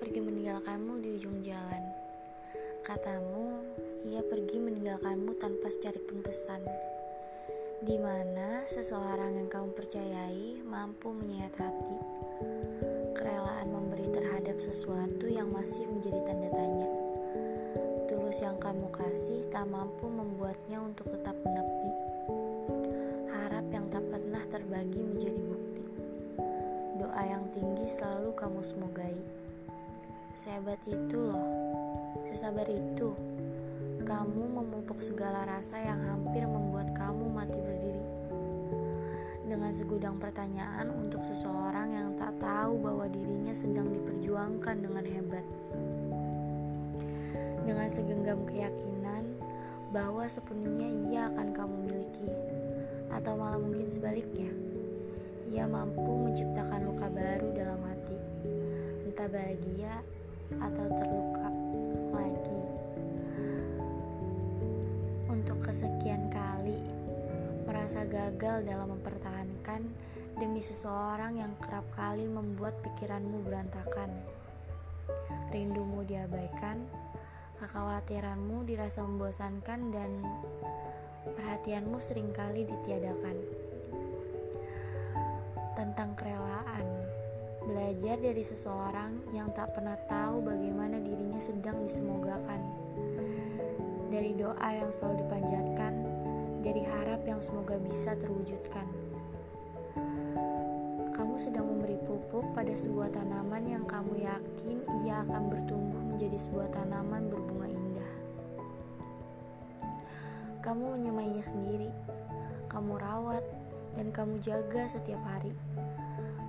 pergi meninggalkanmu di ujung jalan. Katamu, ia pergi meninggalkanmu tanpa secaripun pesan. Di mana seseorang yang kamu percayai mampu menyayat hati. Kerelaan memberi terhadap sesuatu yang masih menjadi tanda tanya. Tulus yang kamu kasih tak mampu membuatnya untuk tetap menepi. Harap yang tak pernah terbagi menjadi bukti. Doa yang tinggi selalu kamu semogai. Sehebat itu loh, sesabar itu. Kamu memupuk segala rasa yang hampir membuat kamu mati berdiri. Dengan segudang pertanyaan untuk seseorang yang tak tahu bahwa dirinya sedang diperjuangkan dengan hebat. Dengan segenggam keyakinan bahwa sepenuhnya ia akan kamu miliki. Atau malah mungkin sebaliknya. Ia mampu menciptakan luka baru dalam hati. Entah bahagia atau terluka lagi. Untuk kesekian kali, merasa gagal dalam mempertahankan demi seseorang yang kerap kali membuat pikiranmu berantakan. Rindumu diabaikan, kekhawatiranmu dirasa membosankan dan perhatianmu sering kali ditiadakan. Tentang kerelaan, Belajar dari seseorang yang tak pernah tahu bagaimana dirinya sedang disemogakan. Dari doa yang selalu dipanjatkan, dari harap yang semoga bisa terwujudkan. Kamu sedang memberi pupuk pada sebuah tanaman yang kamu yakin ia akan bertumbuh menjadi sebuah tanaman berbunga indah. Kamu menyemainya sendiri, kamu rawat, dan kamu jaga setiap hari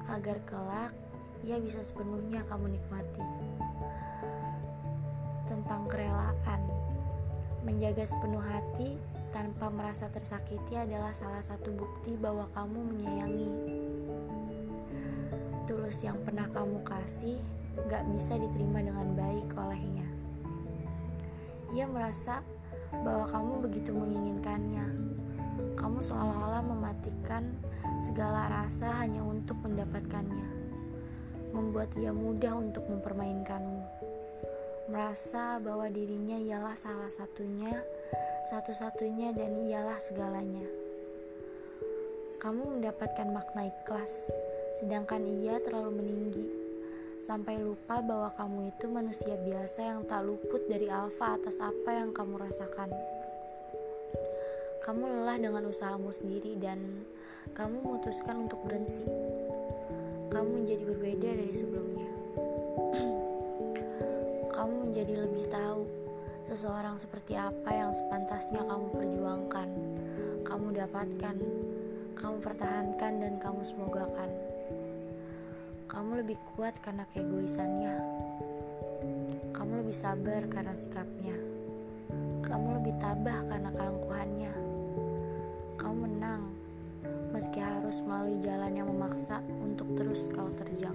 agar kelak ia bisa sepenuhnya kamu nikmati. Tentang kerelaan, menjaga sepenuh hati tanpa merasa tersakiti adalah salah satu bukti bahwa kamu menyayangi. Tulus yang pernah kamu kasih gak bisa diterima dengan baik olehnya. Ia merasa bahwa kamu begitu menginginkannya. Kamu seolah-olah mematikan segala rasa hanya untuk mendapatkannya, membuat ia mudah untuk mempermainkanmu, merasa bahwa dirinya ialah salah satunya, satu-satunya, dan ialah segalanya. Kamu mendapatkan makna ikhlas, sedangkan ia terlalu meninggi, sampai lupa bahwa kamu itu manusia biasa yang tak luput dari alfa atas apa yang kamu rasakan. Kamu lelah dengan usahamu sendiri dan kamu memutuskan untuk berhenti. Kamu menjadi berbeda dari sebelumnya. kamu menjadi lebih tahu seseorang seperti apa yang sepantasnya kamu perjuangkan, kamu dapatkan, kamu pertahankan, dan kamu semogakan. Kamu lebih kuat karena keegoisannya. Kamu lebih sabar karena sikapnya. Kamu lebih tabah karena keangkuhannya. Kamu meski harus melalui jalan yang memaksa untuk terus kau terjang.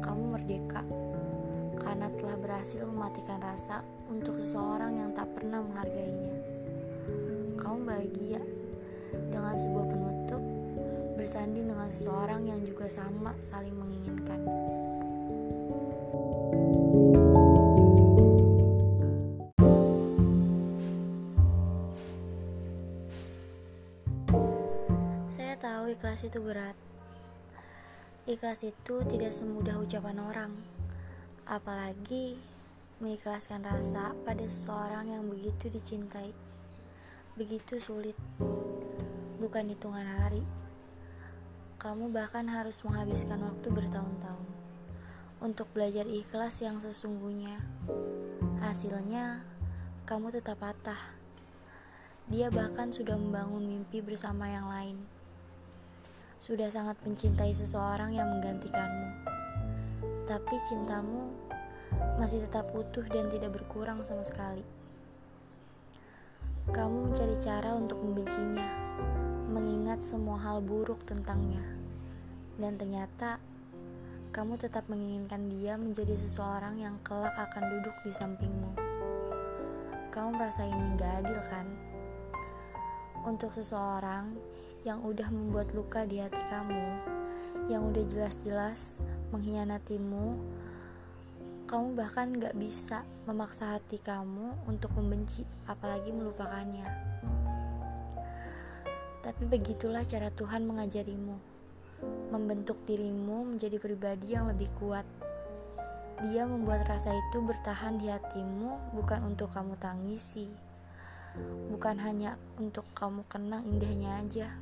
Kamu merdeka karena telah berhasil mematikan rasa untuk seseorang yang tak pernah menghargainya. Kamu bahagia dengan sebuah penutup bersanding dengan seseorang yang juga sama saling menginginkan. Ikhlas itu berat. Ikhlas itu tidak semudah ucapan orang, apalagi mengikhlaskan rasa pada seseorang yang begitu dicintai. Begitu sulit, bukan hitungan hari. Kamu bahkan harus menghabiskan waktu bertahun-tahun untuk belajar ikhlas yang sesungguhnya. Hasilnya, kamu tetap patah. Dia bahkan sudah membangun mimpi bersama yang lain sudah sangat mencintai seseorang yang menggantikanmu. Tapi cintamu masih tetap utuh dan tidak berkurang sama sekali. Kamu mencari cara untuk membencinya, mengingat semua hal buruk tentangnya. Dan ternyata kamu tetap menginginkan dia menjadi seseorang yang kelak akan duduk di sampingmu. Kamu merasa ini gak adil kan? Untuk seseorang yang udah membuat luka di hati kamu, yang udah jelas-jelas mengkhianatimu, kamu bahkan gak bisa memaksa hati kamu untuk membenci, apalagi melupakannya. Tapi begitulah cara Tuhan mengajarimu, membentuk dirimu menjadi pribadi yang lebih kuat. Dia membuat rasa itu bertahan di hatimu, bukan untuk kamu tangisi, bukan hanya untuk kamu kenang indahnya aja,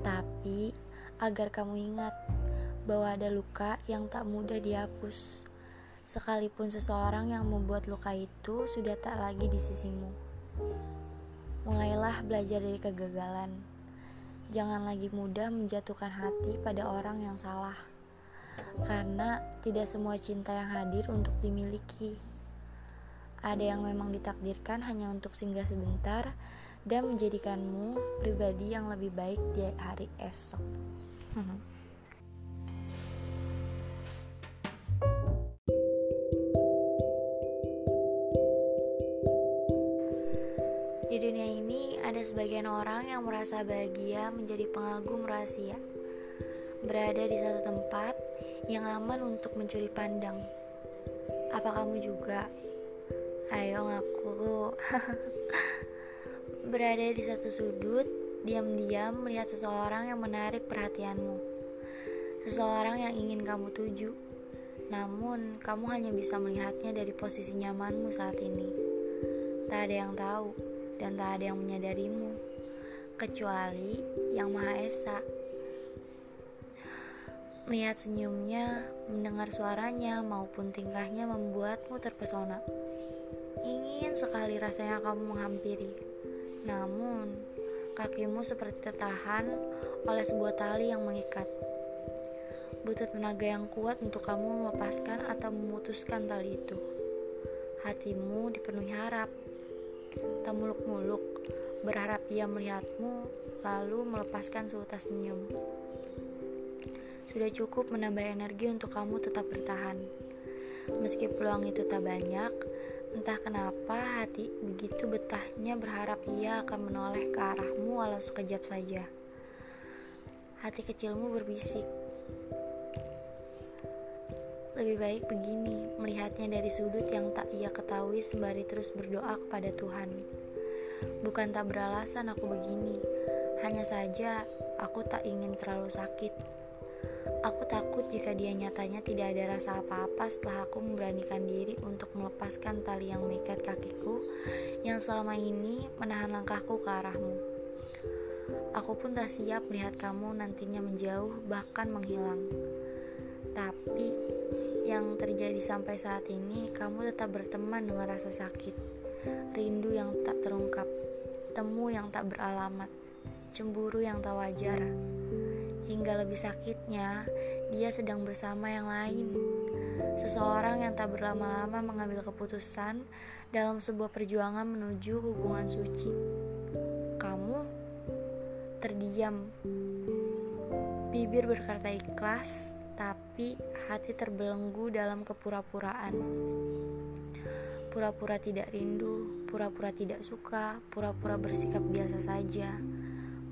tapi agar kamu ingat bahwa ada luka yang tak mudah dihapus sekalipun seseorang yang membuat luka itu sudah tak lagi di sisimu. Mulailah belajar dari kegagalan. Jangan lagi mudah menjatuhkan hati pada orang yang salah. Karena tidak semua cinta yang hadir untuk dimiliki. Ada yang memang ditakdirkan hanya untuk singgah sebentar dan menjadikanmu pribadi yang lebih baik di hari esok. Di dunia ini ada sebagian orang yang merasa bahagia menjadi pengagum rahasia. Berada di satu tempat yang aman untuk mencuri pandang. Apa kamu juga? Ayo ngaku. Berada di satu sudut, diam-diam melihat seseorang yang menarik perhatianmu. Seseorang yang ingin kamu tuju. Namun, kamu hanya bisa melihatnya dari posisi nyamanmu saat ini. Tak ada yang tahu dan tak ada yang menyadarimu kecuali Yang Maha Esa. Melihat senyumnya, mendengar suaranya maupun tingkahnya membuatmu terpesona. Ingin sekali rasanya kamu menghampiri. Namun, kakimu seperti tertahan oleh sebuah tali yang mengikat. Butuh tenaga yang kuat untuk kamu melepaskan atau memutuskan tali itu. Hatimu dipenuhi harap, tak muluk-muluk, berharap ia melihatmu, lalu melepaskan seutas senyum. Sudah cukup menambah energi untuk kamu tetap bertahan. Meski peluang itu tak banyak, entah kenapa hati begitu betahnya berharap ia akan menoleh ke arahmu walau sekejap saja. Hati kecilmu berbisik, lebih baik begini, melihatnya dari sudut yang tak ia ketahui sembari terus berdoa kepada Tuhan. Bukan tak beralasan aku begini, hanya saja aku tak ingin terlalu sakit. Aku takut jika dia nyatanya tidak ada rasa apa-apa setelah aku memberanikan diri untuk melepaskan tali yang mengikat kakiku yang selama ini menahan langkahku ke arahmu. Aku pun tak siap melihat kamu nantinya menjauh bahkan menghilang. Tapi yang terjadi sampai saat ini, kamu tetap berteman dengan rasa sakit, rindu yang tak terungkap, temu yang tak beralamat, cemburu yang tak wajar. Hingga lebih sakitnya, dia sedang bersama yang lain. Seseorang yang tak berlama-lama mengambil keputusan dalam sebuah perjuangan menuju hubungan suci. Kamu terdiam, bibir berkata ikhlas, tapi hati terbelenggu dalam kepura-puraan. Pura-pura tidak rindu, pura-pura tidak suka, pura-pura bersikap biasa saja,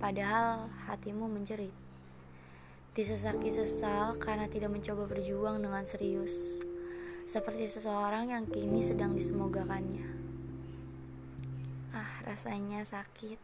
padahal hatimu menjerit. Disesaki sesal karena tidak mencoba berjuang dengan serius, seperti seseorang yang kini sedang disemogakannya. Ah, rasanya sakit.